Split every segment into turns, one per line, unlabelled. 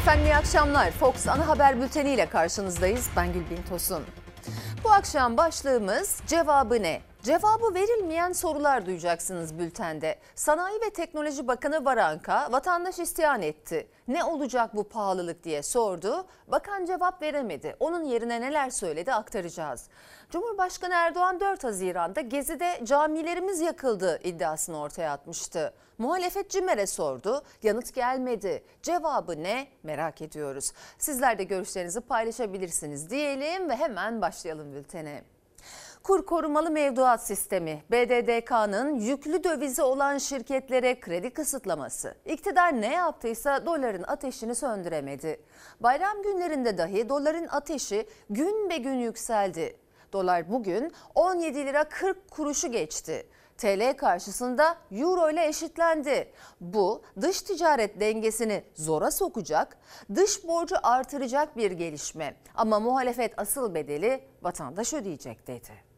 Efendim iyi akşamlar. Fox Ana Haber Bülteni ile karşınızdayız. Ben Gülbin Tosun. Bu akşam başlığımız cevabı ne? Cevabı verilmeyen sorular duyacaksınız bültende. Sanayi ve Teknoloji Bakanı Varanka vatandaş istiyan etti. Ne olacak bu pahalılık diye sordu. Bakan cevap veremedi. Onun yerine neler söyledi aktaracağız. Cumhurbaşkanı Erdoğan 4 Haziran'da Gezi'de camilerimiz yakıldı iddiasını ortaya atmıştı. Muhalefet CİMER'e sordu. Yanıt gelmedi. Cevabı ne? Merak ediyoruz. Sizler de görüşlerinizi paylaşabilirsiniz diyelim ve hemen başlayalım bültene. Kur korumalı mevduat sistemi, BDDK'nın yüklü dövizi olan şirketlere kredi kısıtlaması. İktidar ne yaptıysa doların ateşini söndüremedi. Bayram günlerinde dahi doların ateşi gün be gün yükseldi. Dolar bugün 17 lira 40 kuruşu geçti. TL karşısında euro ile eşitlendi. Bu dış ticaret dengesini zora sokacak, dış borcu artıracak bir gelişme. Ama muhalefet asıl bedeli vatandaş ödeyecek dedi.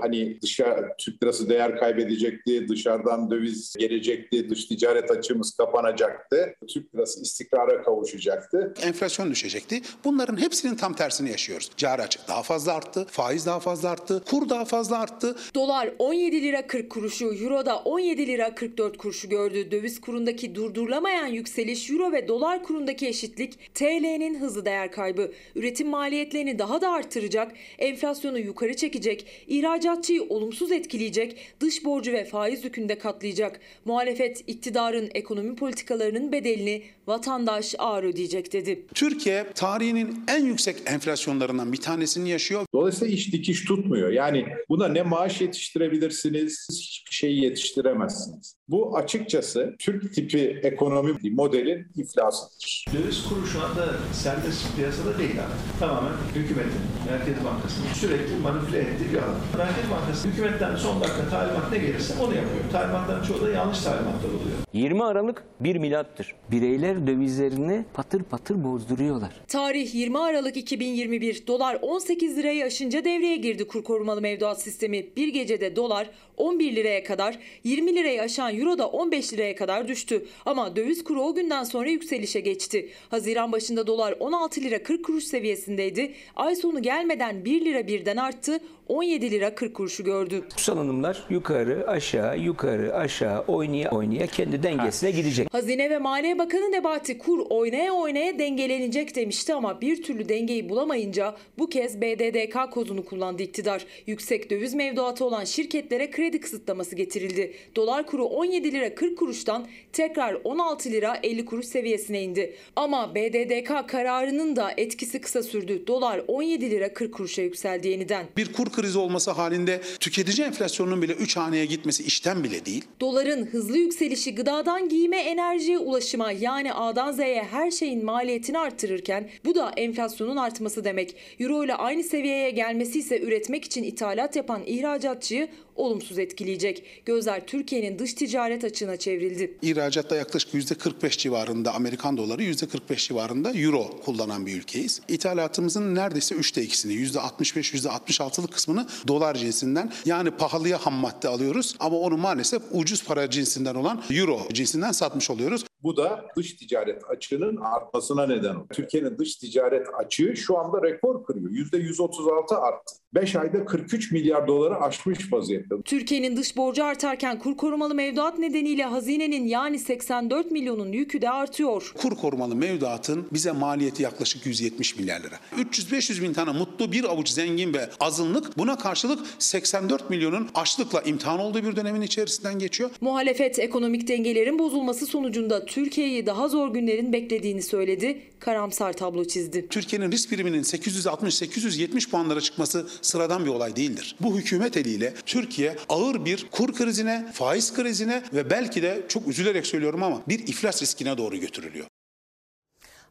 Hani dışa Türk lirası değer kaybedecekti, dışarıdan döviz gelecekti, dış ticaret açığımız kapanacaktı. Türk lirası istikrara kavuşacaktı.
Enflasyon düşecekti. Bunların hepsinin tam tersini yaşıyoruz. Cari açık daha fazla arttı, faiz daha fazla arttı, kur daha fazla arttı.
Dolar 17 lira 40 kuruşu, euro da 17 lira 44 kuruşu gördü. Döviz kurundaki durdurulamayan yükseliş, euro ve dolar kurundaki eşitlik, TL'nin hızlı değer kaybı, üretim maliyetlerini daha da artıracak, enflasyonu yukarı çekecek, ihracat ihracatçıyı olumsuz etkileyecek, dış borcu ve faiz yükünde katlayacak. Muhalefet iktidarın ekonomi politikalarının bedelini vatandaş ağır ödeyecek dedi.
Türkiye tarihinin en yüksek enflasyonlarından bir tanesini yaşıyor.
Dolayısıyla iş dikiş tutmuyor. Yani buna ne maaş yetiştirebilirsiniz, hiçbir şeyi yetiştiremezsiniz. Bu açıkçası Türk tipi ekonomi modelin iflasıdır.
Döviz kuru şu anda serbest piyasada değil abi. Tamamen hükümetin, Merkez Bankası'nın sürekli manipüle ettiği bir alan. Merkez Bankası hükümetten son dakika talimat ne gelirse onu yapıyor. Talimatların çoğu da yanlış talimatlar oluyor.
20 Aralık 1 milattır. Bireyler dövizlerini patır patır bozduruyorlar.
Tarih 20 Aralık 2021. Dolar 18 lirayı aşınca devreye girdi kur korumalı mevduat sistemi. Bir gecede dolar 11 liraya kadar, 20 lirayı aşan euro da 15 liraya kadar düştü. Ama döviz kuru o günden sonra yükselişe geçti. Haziran başında dolar 16 lira 40 kuruş seviyesindeydi. Ay sonu gelmeden 1 lira birden arttı. 17 lira 40 kuruşu gördü.
Salınımlar yukarı aşağı yukarı aşağı oynaya oynaya kendi dengesine gidecek.
Hazine ve Maliye Bakanı Nebati Kur oynaya oynaya dengelenecek demişti ama bir türlü dengeyi bulamayınca bu kez BDDK kozunu kullandı iktidar. Yüksek döviz mevduatı olan şirketlere kredi kısıtlaması getirildi. Dolar kuru 17 lira 40 kuruştan tekrar 16 lira 50 kuruş seviyesine indi. Ama BDDK kararının da etkisi kısa sürdü. Dolar 17 lira 40 kuruşa yükseldi yeniden.
Bir kur krizi olması halinde tüketici enflasyonunun bile 3 haneye gitmesi işten bile değil.
Doların hızlı yükselişi gıdadan giyime, enerjiye, ulaşıma yani A'dan Z'ye her şeyin maliyetini artırırken bu da enflasyonun artması demek. Euro ile aynı seviyeye gelmesi ise üretmek için ithalat yapan ihracatçıyı olumsuz etkileyecek. Gözler Türkiye'nin dış ticaret açığına çevrildi.
İhracatta yaklaşık %45 civarında Amerikan doları, %45 civarında euro kullanan bir ülkeyiz. İthalatımızın neredeyse üçte ikisini, %65, %66'lık kısmını dolar cinsinden yani pahalıya ham madde alıyoruz ama onu maalesef ucuz para cinsinden olan euro cinsinden satmış oluyoruz.
Bu da dış ticaret açığının artmasına neden oluyor. Türkiye'nin dış ticaret açığı şu anda rekor kırıyor. %136 arttı. 5 ayda 43 milyar doları aşmış vaziyette.
Türkiye'nin dış borcu artarken kur korumalı mevduat nedeniyle hazinenin yani 84 milyonun yükü de artıyor.
Kur korumalı mevduatın bize maliyeti yaklaşık 170 milyar lira. 300-500 bin tane mutlu bir avuç zengin ve azınlık buna karşılık 84 milyonun açlıkla imtihan olduğu bir dönemin içerisinden geçiyor.
Muhalefet ekonomik dengelerin bozulması sonucunda Türkiye'yi daha zor günlerin beklediğini söyledi. Karamsar tablo çizdi.
Türkiye'nin risk priminin 860-870 puanlara çıkması sıradan bir olay değildir. Bu hükümet eliyle Türkiye ağır bir kur krizine, faiz krizine ve belki de çok üzülerek söylüyorum ama bir iflas riskine doğru götürülüyor.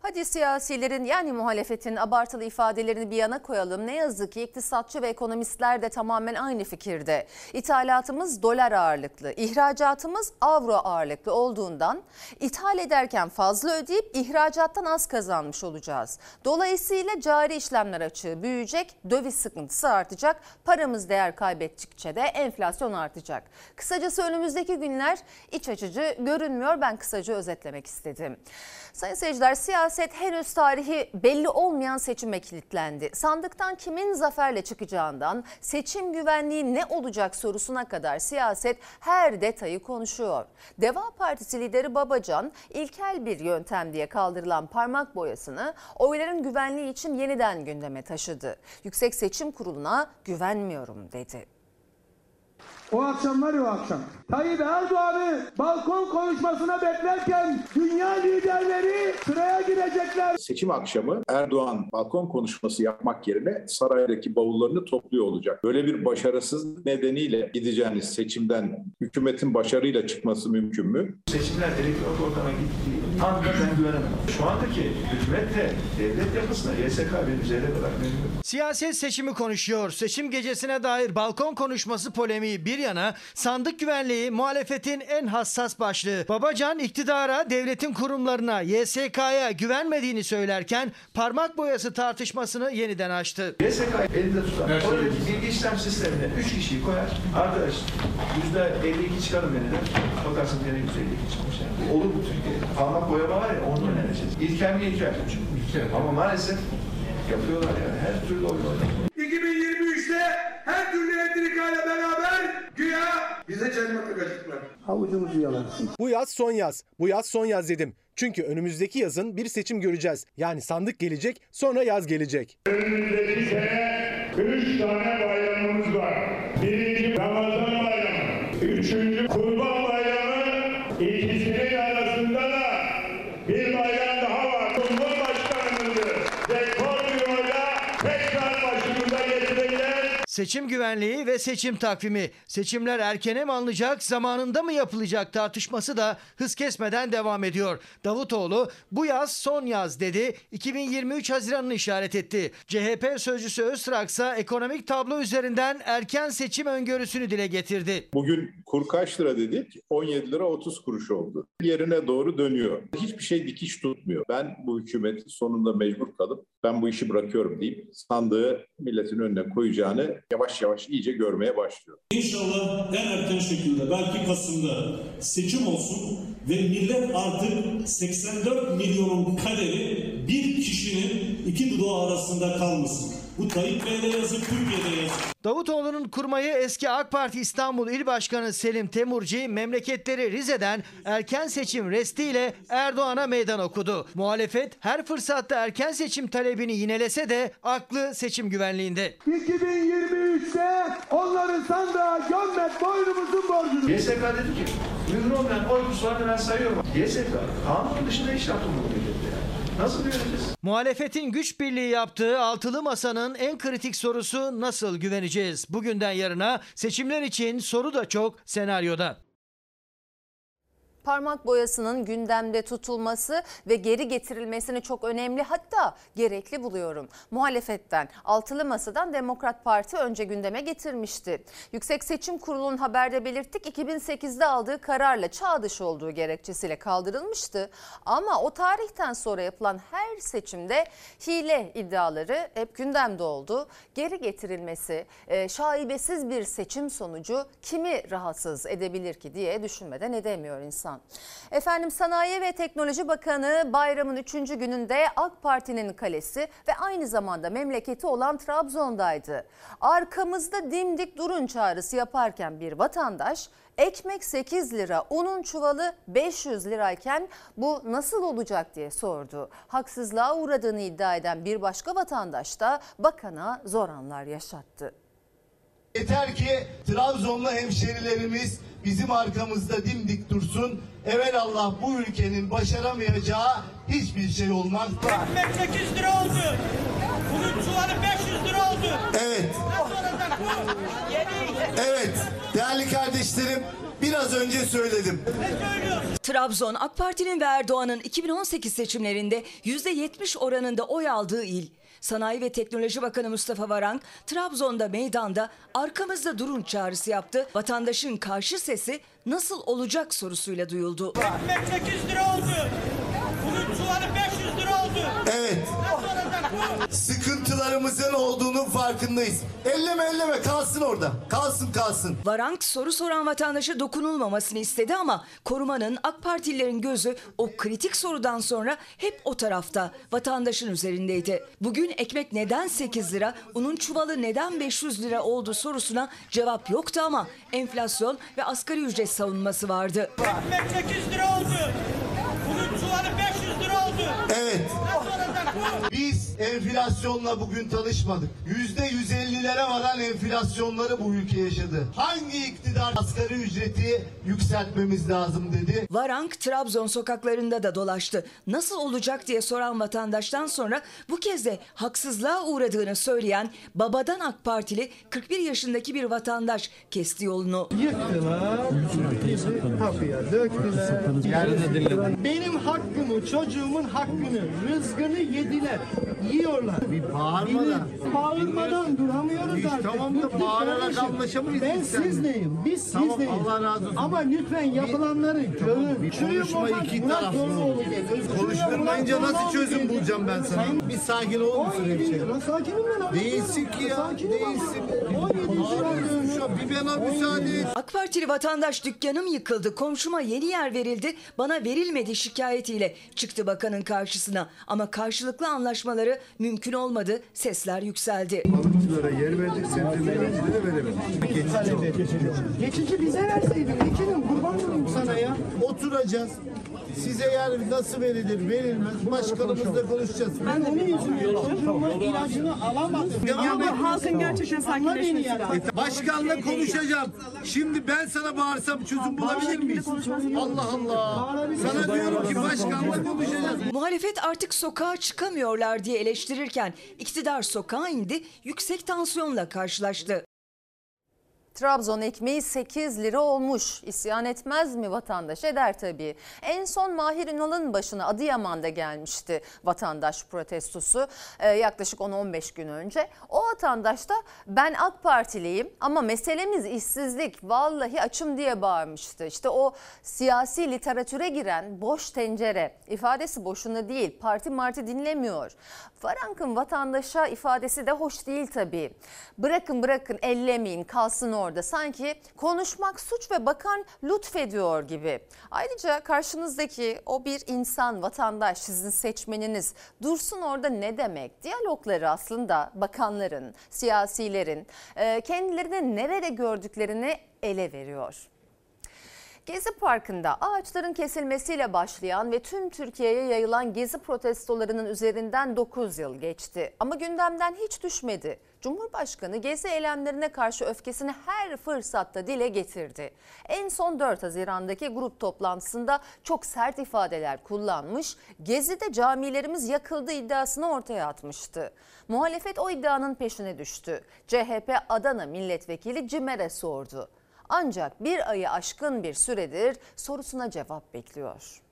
Hadi siyasilerin yani muhalefetin abartılı ifadelerini bir yana koyalım. Ne yazık ki iktisatçı ve ekonomistler de tamamen aynı fikirde. İthalatımız dolar ağırlıklı, ihracatımız avro ağırlıklı olduğundan ithal ederken fazla ödeyip ihracattan az kazanmış olacağız. Dolayısıyla cari işlemler açığı büyüyecek, döviz sıkıntısı artacak, paramız değer kaybettikçe de enflasyon artacak. Kısacası önümüzdeki günler iç açıcı görünmüyor. Ben kısaca özetlemek istedim. Sayın seyirciler siyaset henüz tarihi belli olmayan seçime kilitlendi. Sandıktan kimin zaferle çıkacağından seçim güvenliği ne olacak sorusuna kadar siyaset her detayı konuşuyor. Deva Partisi lideri Babacan ilkel bir yöntem diye kaldırılan parmak boyasını oyların güvenliği için yeniden gündeme taşıdı. Yüksek Seçim Kurulu'na güvenmiyorum dedi.
O akşam var ya o akşam. Tayyip Erdoğan'ı balkon konuşmasına beklerken dünya liderleri sıraya girecekler.
Seçim akşamı Erdoğan balkon konuşması yapmak yerine saraydaki bavullarını topluyor olacak. Böyle bir başarısız nedeniyle gideceğiniz seçimden hükümetin başarıyla çıkması mümkün mü?
Seçimler elektronik ortama gittiği anda ben güvenemem. Şu andaki hükümet de devlet yapısına YSK benim zerre kadar.
Siyaset seçimi konuşuyor. Seçim gecesine dair balkon konuşması polemiği bir yana sandık güvenliği muhalefetin en hassas başlığı. Babacan iktidara, devletin kurumlarına, YSK'ya güvenmediğini söylerken parmak boyası tartışmasını yeniden açtı.
YSK elinde tutar. Oradaki bilgi işlem sistemine 3 kişiyi koyar. Arkadaş %52 çıkarım beni de. Bakarsın gene %52 çıkmış. Yani. Olur bu Türkiye'de. Parmak boyama var ya onu önereceğiz. İlker mi İlker? Ama maalesef yapıyorlar yani. Her türlü oyun oynuyorlar.
2023'te her türlü entrikayla beraber güya bize çelme takacaklar. Havucumuzu yalarsın.
Bu yaz son yaz. Bu yaz son yaz dedim. Çünkü önümüzdeki yazın bir seçim göreceğiz. Yani sandık gelecek, sonra yaz gelecek.
Önümüzdeki sene üç tane bayramımız var. Birinci Ramazan bayramı, üçüncü Kurban bayramı, ikisinin arasında da bir bayram daha var. Cumhurbaşkanımızı rekor bir oyla tekrar başımıza getireceğiz.
Seçim güvenliği ve seçim takvimi. Seçimler erkene mi alınacak, zamanında mı yapılacak tartışması da hız kesmeden devam ediyor. Davutoğlu bu yaz son yaz dedi. 2023 Haziran'ını işaret etti. CHP sözcüsü Öztrak ise ekonomik tablo üzerinden erken seçim öngörüsünü dile getirdi.
Bugün kur kaç lira dedik? 17 lira 30 kuruş oldu. Yerine doğru dönüyor. Hiçbir şey dikiş tutmuyor. Ben bu hükümetin sonunda mecbur kalıp ben bu işi bırakıyorum deyip sandığı milletin önüne koyacağını yavaş yavaş iyice görmeye başlıyor.
İnşallah en erken şekilde belki Kasım'da seçim olsun ve millet artık 84 milyonun kaderi bir kişinin iki dudağı arasında kalmasın. Bu Tayyip Bey'de yazık, Türkiye'de yazık.
Davutoğlu'nun kurmayı eski AK Parti İstanbul İl Başkanı Selim Temurci memleketleri Rize'den erken seçim restiyle Erdoğan'a meydan okudu. Muhalefet her fırsatta erken seçim talebini yinelese de aklı seçim güvenliğinde.
2023'te onları sandığa gömmek boynumuzun borcudur.
YSK dedi ki mühür olmayan oy pusularını ben sayıyorum. YSK kanun dışında iş yaptı bu memlekette yani. Nasıl güveneceğiz?
Muhalefetin güç birliği yaptığı altılı masanın en kritik sorusu nasıl güveneceğiz? Bugünden yarına seçimler için soru da çok senaryoda.
Parmak boyasının gündemde tutulması ve geri getirilmesini çok önemli hatta gerekli buluyorum. Muhalefetten, altılı masadan Demokrat Parti önce gündeme getirmişti. Yüksek Seçim Kurulu'nun haberde belirttik 2008'de aldığı kararla çağ dışı olduğu gerekçesiyle kaldırılmıştı. Ama o tarihten sonra yapılan her seçimde hile iddiaları hep gündemde oldu. Geri getirilmesi, e, şaibesiz bir seçim sonucu kimi rahatsız edebilir ki diye düşünmeden edemiyor insan. Efendim Sanayi ve Teknoloji Bakanı bayramın 3. gününde AK Parti'nin kalesi ve aynı zamanda memleketi olan Trabzon'daydı. Arkamızda dimdik durun çağrısı yaparken bir vatandaş ekmek 8 lira, unun çuvalı 500 lirayken bu nasıl olacak diye sordu. Haksızlığa uğradığını iddia eden bir başka vatandaş da bakana zor anlar yaşattı.
Yeter ki Trabzonlu hemşerilerimiz bizim arkamızda dimdik dursun. Evelallah bu ülkenin başaramayacağı hiçbir şey olmaz.
Ekmek 8 lira oldu. Bunun çuvalı 500 lira oldu.
Evet, evet değerli kardeşlerim biraz önce söyledim.
Trabzon AK Parti'nin ve Erdoğan'ın 2018 seçimlerinde %70 oranında oy aldığı il. Sanayi ve Teknoloji Bakanı Mustafa Varank Trabzon'da meydanda arkamızda durun çağrısı yaptı. Vatandaşın karşı sesi nasıl olacak sorusuyla duyuldu.
Ekmek 8 lira oldu. Bunun çuvalı 500 lira oldu.
Evet. Sıkıntılarımızın olduğunun farkındayız. Elleme elleme kalsın orada. Kalsın kalsın.
Varank soru soran vatandaşa dokunulmamasını istedi ama korumanın AK Partililerin gözü o kritik sorudan sonra hep o tarafta vatandaşın üzerindeydi. Bugün ekmek neden 8 lira, unun çuvalı neden 500 lira oldu sorusuna cevap yoktu ama enflasyon ve asgari ücret savunması vardı.
Ekmek 8 lira oldu. Bunun çuvalı 500 lira oldu.
Evet.
Nasıl?
Biz enflasyonla bugün tanışmadık. Yüzde 150'lere varan enflasyonları bu ülke yaşadı. Hangi iktidar asgari ücreti yükseltmemiz lazım dedi?
Varank Trabzon sokaklarında da dolaştı. Nasıl olacak diye soran vatandaştan sonra bu kez de haksızlığa uğradığını söyleyen babadan AK Partili 41 yaşındaki bir vatandaş kesti yolunu.
Yıktılar, kapıya döktüler. Benim hakkımı, çocuğumun hakkını, rızkını yediler. Yiyorlar. Bir bağırma Bağırmadan duramıyoruz artık. Tamam da bağırarak anlaşamayız. Ben sizdeyim, biz sizdeyiz. Allah razı olsun. Ama lütfen yapılanları görün. Konuşma iki taraflı Konuşturmayınca nasıl çözüm bulacağım ben sana? Bir sakin ol musun hemşehrim? Sakinim ben abi. Değilsin ki ya, değilsin. 17 şu an bir bana müsaade et.
AK Partili vatandaş dükkanım yıkıldı, komşuma yeni yer verildi, bana verilmedi şikayetiyle çıktı bakanın karşısına. Ama karşılıklı anlaşmaları mümkün olmadı, sesler yükseldi.
Balıkçılara yer verdik, sebzelerimizi veremedik. Geçici bize verseydin, vekilim kurban olayım sana ya. Oturacağız. Size yer nasıl verilir, verilmez. Başkanımızla konuşacağız. Ben onun yüzünden çocuğumun ilacını alamadım. Ya bu halkın gerçekten sakinleşmesi lazım. Başkanla konuşacağım. Şimdi ben sana bağırsam çözüm bulabilir miyiz? Allah Allah. Sana diyorum ki başkanla konuşacağız.
Muhalefet artık sokağa çıkamıyorlar diye eleştirirken iktidar sokağa indi, yüksek tansiyonla karşılaştı.
Trabzon ekmeği 8 lira olmuş. İsyan etmez mi vatandaş? Eder tabii. En son Mahir Ünal'ın başına Adıyaman'da gelmişti vatandaş protestosu Ee, yaklaşık 10-15 gün önce. O vatandaş da ben AK Partiliyim ama meselemiz işsizlik vallahi açım diye bağırmıştı. İşte o siyasi literatüre giren boş tencere ifadesi boşuna değil parti marti dinlemiyor. Farank'ın vatandaşa ifadesi de hoş değil tabii. Bırakın bırakın ellemeyin kalsın orada. Sanki konuşmak suç ve bakan lütfediyor gibi. Ayrıca karşınızdaki o bir insan, vatandaş, sizin seçmeniniz dursun orada ne demek? Diyalogları aslında bakanların, siyasilerin e, kendilerini nerede gördüklerini ele veriyor. Gezi Parkı'nda ağaçların kesilmesiyle başlayan ve tüm Türkiye'ye yayılan gezi protestolarının üzerinden 9 yıl geçti. Ama gündemden hiç düşmedi. Cumhurbaşkanı gezi eylemlerine karşı öfkesini her fırsatta dile getirdi. En son 4 Haziran'daki grup toplantısında çok sert ifadeler kullanmış, gezide camilerimiz yakıldı iddiasını ortaya atmıştı. Muhalefet o iddianın peşine düştü. CHP Adana Milletvekili Cimer'e sordu. Ancak bir ayı aşkın bir süredir sorusuna cevap bekliyor.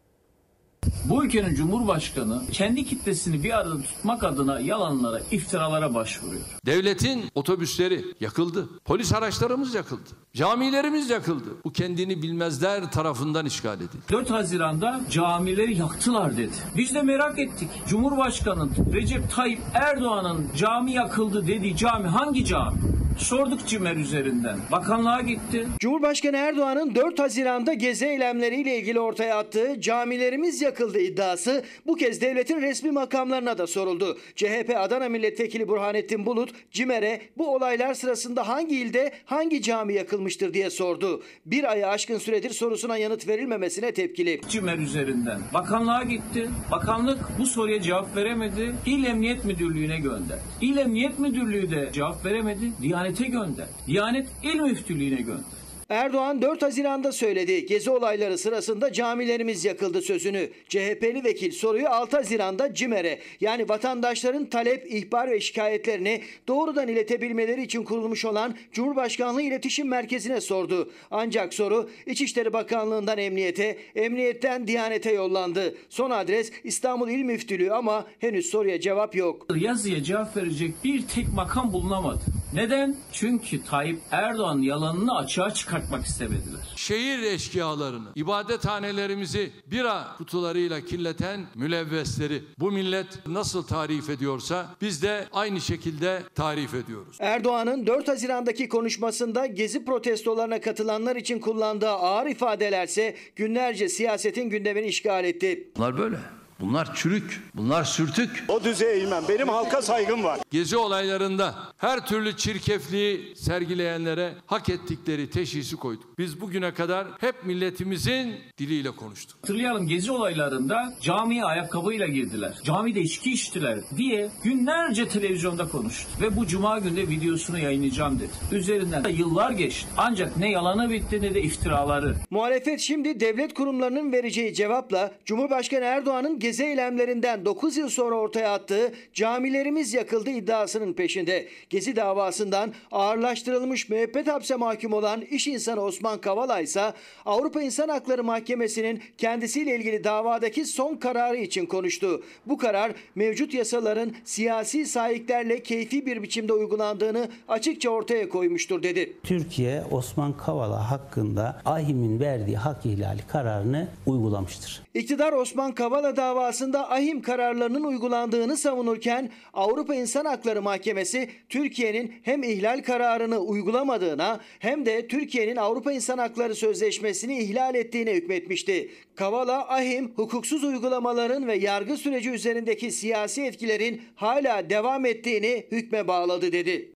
Bu ülkenin Cumhurbaşkanı kendi kitlesini bir arada tutmak adına yalanlara, iftiralara başvuruyor.
Devletin otobüsleri yakıldı. Polis araçlarımız yakıldı. Camilerimiz yakıldı. Bu kendini bilmezler tarafından işgal edildi.
4 Haziran'da camileri yaktılar dedi. Biz de merak ettik. Cumhurbaşkanı Recep Tayyip Erdoğan'ın cami yakıldı dediği cami hangi cami? Sorduk Cimer üzerinden. Bakanlığa gitti.
Cumhurbaşkanı Erdoğan'ın 4 Haziran'da gezi eylemleriyle ilgili ortaya attığı camilerimiz yakıldı iddiası bu kez devletin resmi makamlarına da soruldu. CHP Adana Milletvekili Burhanettin Bulut Cimer'e bu olaylar sırasında hangi ilde hangi cami yakılmıştır diye sordu. Bir ayı aşkın süredir sorusuna yanıt verilmemesine tepkili.
Cimer üzerinden. Bakanlığa gitti. Bakanlık bu soruya cevap veremedi. İl Emniyet Müdürlüğü'ne gönderdi. İl Emniyet Müdürlüğü de cevap veremedi. Diyanete gönderdi. Diyanet İl Müftülüğü'ne gönderdi.
Erdoğan 4 Haziran'da söyledi. Gezi olayları sırasında camilerimiz yakıldı sözünü. CHP'li vekil soruyu 6 Haziran'da CİMER'e yani vatandaşların talep, ihbar ve şikayetlerini doğrudan iletebilmeleri için kurulmuş olan Cumhurbaşkanlığı İletişim Merkezi'ne sordu. Ancak soru İçişleri Bakanlığı'ndan emniyete, emniyetten Diyanet'e yollandı. Son adres İstanbul İl Müftülüğü ama henüz soruya cevap yok.
Yazıya cevap verecek bir tek makam bulunamadı. Neden? Çünkü Tayyip Erdoğan yalanını açığa çıkartmak istemediler.
Şehir eşkıyalarını, ibadethanelerimizi bira kutularıyla kirleten mülevvesleri bu millet nasıl tarif ediyorsa biz de aynı şekilde tarif ediyoruz.
Erdoğan'ın 4 Haziran'daki konuşmasında gezi protestolarına katılanlar için kullandığı ağır ifadelerse günlerce siyasetin gündemini işgal etti.
Bunlar böyle. Bunlar çürük, bunlar sürtük.
O düzeye eğilmem. Benim halka saygım var.
Gezi olaylarında her türlü çirkefliği sergileyenlere hak ettikleri teşhisi koyduk. Biz bugüne kadar hep milletimizin diliyle konuştuk.
Hatırlayalım gezi olaylarında camiye ayakkabıyla girdiler. Camide içki içtiler diye günlerce televizyonda konuştu. Ve bu cuma günde videosunu yayınlayacağım dedi. Üzerinden de yıllar geçti. Ancak ne yalanı bitti ne de iftiraları.
Muhalefet şimdi devlet kurumlarının vereceği cevapla Cumhurbaşkanı Erdoğan'ın gezi eylemlerinden 9 yıl sonra ortaya attığı camilerimiz yakıldı iddiasının peşinde. Gezi davasından ağırlaştırılmış müebbet hapse mahkum olan iş insanı Osman Kavala ise Avrupa İnsan Hakları Mahkemesi'nin kendisiyle ilgili davadaki son kararı için konuştu. Bu karar mevcut yasaların siyasi sahiplerle keyfi bir biçimde uygulandığını açıkça ortaya koymuştur dedi.
Türkiye Osman Kavala hakkında AHİM'in verdiği hak ihlali kararını uygulamıştır.
İktidar Osman Kavala davasında ahim kararlarının uygulandığını savunurken Avrupa İnsan Hakları Mahkemesi Türkiye'nin hem ihlal kararını uygulamadığına hem de Türkiye'nin Avrupa İnsan Hakları Sözleşmesi'ni ihlal ettiğine hükmetmişti. Kavala ahim hukuksuz uygulamaların ve yargı süreci üzerindeki siyasi etkilerin hala devam ettiğini hükme bağladı dedi.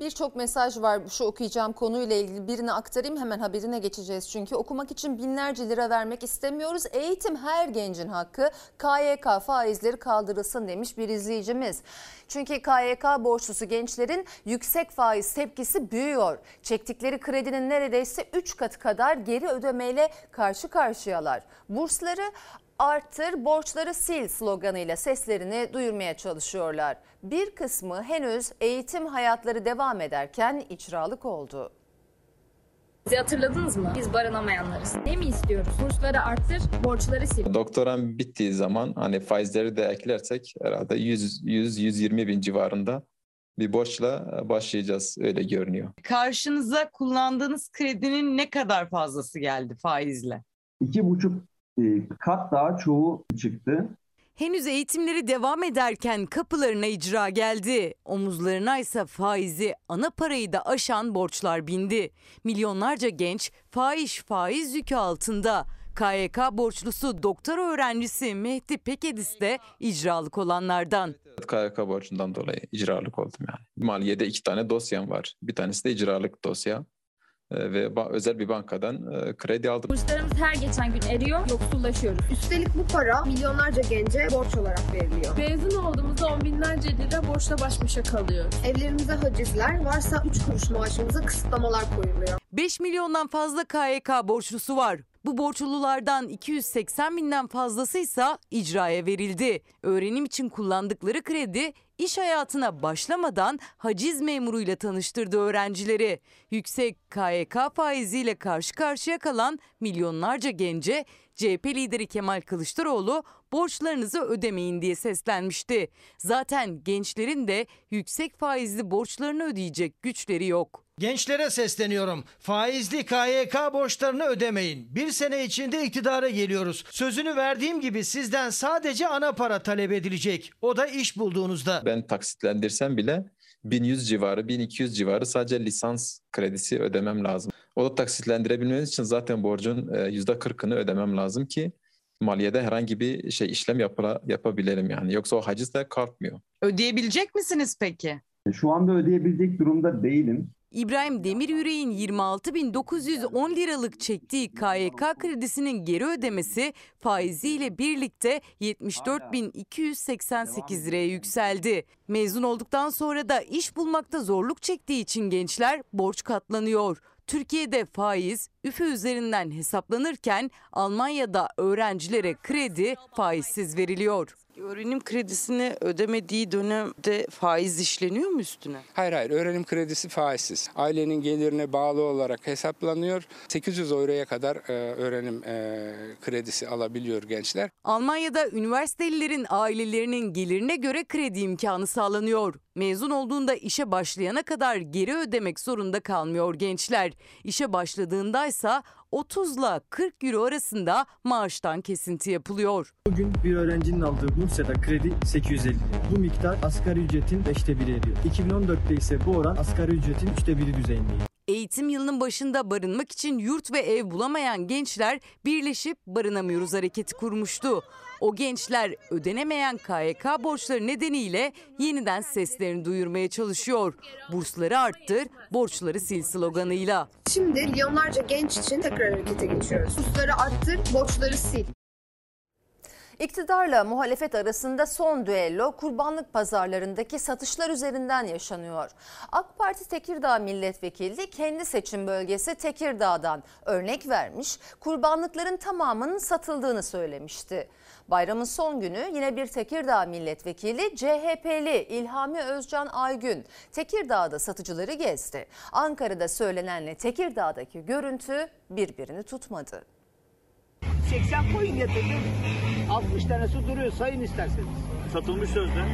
Birçok mesaj var şu okuyacağım konuyla ilgili birini aktarayım hemen haberine geçeceğiz. Çünkü okumak için binlerce lira vermek istemiyoruz. Eğitim her gencin hakkı. KYK faizleri kaldırılsın demiş bir izleyicimiz. Çünkü KYK borçlusu gençlerin yüksek faiz tepkisi büyüyor. Çektikleri kredinin neredeyse 3 katı kadar geri ödemeyle karşı karşıyalar. Bursları arttır, borçları sil sloganıyla seslerini duyurmaya çalışıyorlar. Bir kısmı henüz eğitim hayatları devam ederken icralık oldu.
Bizi hatırladınız mı? Biz barınamayanlarız. Ne mi istiyoruz? Bursları arttır, borçları sil.
Doktoram bittiği zaman hani faizleri de eklersek herhalde 100-120 bin civarında bir borçla başlayacağız öyle görünüyor.
Karşınıza kullandığınız kredinin ne kadar fazlası geldi faizle?
İki buçuk kat daha çoğu çıktı.
Henüz eğitimleri devam ederken kapılarına icra geldi. Omuzlarına ise faizi, ana parayı da aşan borçlar bindi. Milyonlarca genç faiz faiz yükü altında. KYK borçlusu doktor öğrencisi Mehdi Pekedis de icralık olanlardan.
KYK borcundan dolayı icralık oldum yani. Maliyede iki tane dosyam var. Bir tanesi de icralık dosya ve özel bir bankadan kredi aldım.
Burslarımız her geçen gün eriyor, yoksullaşıyoruz.
Üstelik bu para milyonlarca gence borç olarak veriliyor.
Mezun olduğumuzda on binlerce lira borçla baş başa kalıyor.
Evlerimize hacizler, varsa 3 kuruş maaşımıza kısıtlamalar koyuluyor.
5 milyondan fazla KYK borçlusu var. Bu borçlulardan 280 binden fazlası ise icraya verildi. Öğrenim için kullandıkları kredi iş hayatına başlamadan haciz memuruyla tanıştırdı öğrencileri. Yüksek KYK faiziyle karşı karşıya kalan milyonlarca gence CHP lideri Kemal Kılıçdaroğlu borçlarınızı ödemeyin diye seslenmişti. Zaten gençlerin de yüksek faizli borçlarını ödeyecek güçleri yok.
Gençlere sesleniyorum. Faizli KYK borçlarını ödemeyin. Bir sene içinde iktidara geliyoruz. Sözünü verdiğim gibi sizden sadece ana para talep edilecek. O da iş bulduğunuzda.
Ben taksitlendirsem bile 1100 civarı, 1200 civarı sadece lisans kredisi ödemem lazım. O da taksitlendirebilmeniz için zaten borcun %40'ını ödemem lazım ki maliyede herhangi bir şey işlem yapıla, yapabilelim yani. Yoksa o haciz de kalkmıyor.
Ödeyebilecek misiniz peki?
Şu anda ödeyebilecek durumda değilim.
İbrahim Demiryürek'in 26.910 liralık çektiği KYK kredisinin geri ödemesi faiziyle birlikte 74.288 liraya yükseldi. Mezun olduktan sonra da iş bulmakta zorluk çektiği için gençler borç katlanıyor. Türkiye'de faiz üfe üzerinden hesaplanırken Almanya'da öğrencilere kredi faizsiz veriliyor.
Öğrenim kredisini ödemediği dönemde faiz işleniyor mu üstüne?
Hayır hayır öğrenim kredisi faizsiz. Ailenin gelirine bağlı olarak hesaplanıyor. 800 euroya kadar e, öğrenim e, kredisi alabiliyor gençler.
Almanya'da üniversitelilerin ailelerinin gelirine göre kredi imkanı sağlanıyor. Mezun olduğunda işe başlayana kadar geri ödemek zorunda kalmıyor gençler. İşe başladığındaysa 30 ile 40 euro arasında maaştan kesinti yapılıyor.
Bugün bir öğrencinin aldığı Bursa'da kredi 850 lira. Bu miktar asgari ücretin 5'te biri ediyor. 2014'te ise bu oran asgari ücretin 3'te biri düzeyindeydi.
Eğitim yılının başında barınmak için yurt ve ev bulamayan gençler birleşip barınamıyoruz hareketi kurmuştu. O gençler ödenemeyen KYK borçları nedeniyle yeniden seslerini duyurmaya çalışıyor. Bursları arttır, borçları sil sloganıyla.
Şimdi milyonlarca genç için tekrar harekete geçiyoruz. Kursları arttır, borçları sil.
İktidarla muhalefet arasında son düello kurbanlık pazarlarındaki satışlar üzerinden yaşanıyor. AK Parti Tekirdağ Milletvekili kendi seçim bölgesi Tekirdağ'dan örnek vermiş, kurbanlıkların tamamının satıldığını söylemişti. Bayramın son günü yine bir Tekirdağ milletvekili CHP'li İlhami Özcan Aygün Tekirdağ'da satıcıları gezdi. Ankara'da söylenenle Tekirdağ'daki görüntü birbirini tutmadı.
80 koyun getirdim. 60 tanesi duruyor sayın isterseniz.
Satılmış sözde.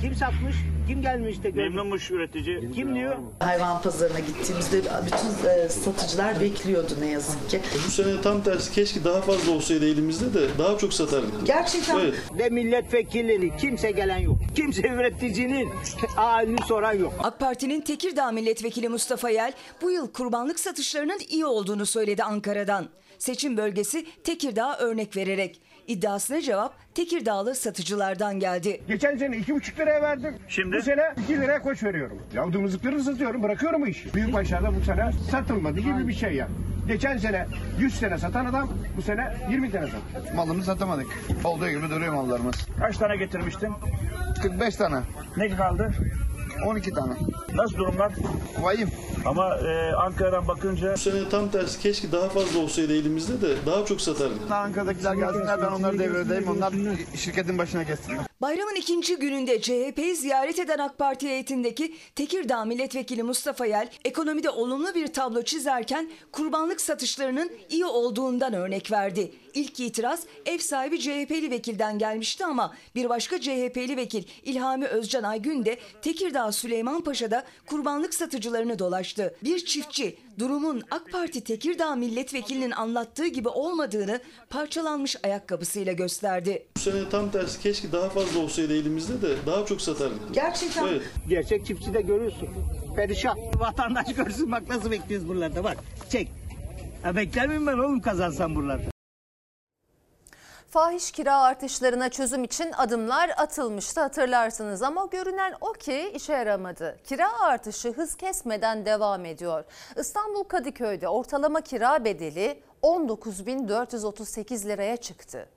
Kim satmış? Kim gelmiş de görmüş?
Memnunmuş üretici.
Kim diyor?
Hayvan pazarına gittiğimizde bütün e, satıcılar bekliyordu ne yazık ki.
Bu sene tam tersi keşke daha fazla olsaydı elimizde de daha çok satardık.
Gerçekten.
Evet.
Ve milletvekilleri kimse gelen yok. Kimse üreticinin halini soran yok.
AK Parti'nin Tekirdağ Milletvekili Mustafa Yel bu yıl kurbanlık satışlarının iyi olduğunu söyledi Ankara'dan. Seçim bölgesi Tekirdağ örnek vererek. İddiasına cevap Tekirdağlı satıcılardan geldi.
Geçen sene iki buçuk liraya verdim.
Şimdi?
Bu sene iki liraya koç veriyorum. Ya dımızlıkları satıyorum bırakıyorum bu işi. Büyük başlarda bu sene satılmadı gibi bir şey ya. Geçen sene 100 tane satan adam bu sene 20 tane sattı.
Malımızı satamadık. Olduğu gibi duruyor mallarımız.
Kaç tane getirmiştin?
45 tane.
Ne kaldı?
12 tane.
Nasıl durumlar?
Vahim.
Ama e, Ankara'dan bakınca
Bu sene tam tersi keşke daha fazla olsaydı elimizde de daha çok satardık.
Ankara'dakiler gelsinler ben onları devredeyim. Onlar şirketin başına geçsinler.
Bayramın ikinci gününde CHP'yi ziyaret eden AK Parti heyetindeki Tekirdağ Milletvekili Mustafa Yel ekonomide olumlu bir tablo çizerken kurbanlık satışlarının iyi olduğundan örnek verdi. İlk itiraz ev sahibi CHP'li vekilden gelmişti ama bir başka CHP'li vekil İlhami Özcan Aygün de Tekirdağ Süleymanpaşa'da kurbanlık satıcılarını dolaştı. Bir çiftçi durumun AK Parti Tekirdağ milletvekilinin anlattığı gibi olmadığını parçalanmış ayakkabısıyla gösterdi.
Bu sene tam tersi keşke daha fazla olsaydı elimizde de daha çok satardık.
Gerçekten.
Evet.
Gerçek çiftçi de görüyorsun. Perişan. Vatandaş görsün bak nasıl bekliyoruz buralarda bak. Çek. Ha bekler miyim ben oğlum kazansam buralarda?
Fahiş kira artışlarına çözüm için adımlar atılmıştı hatırlarsınız ama görünen o ki işe yaramadı. Kira artışı hız kesmeden devam ediyor. İstanbul Kadıköy'de ortalama kira bedeli 19.438 liraya çıktı.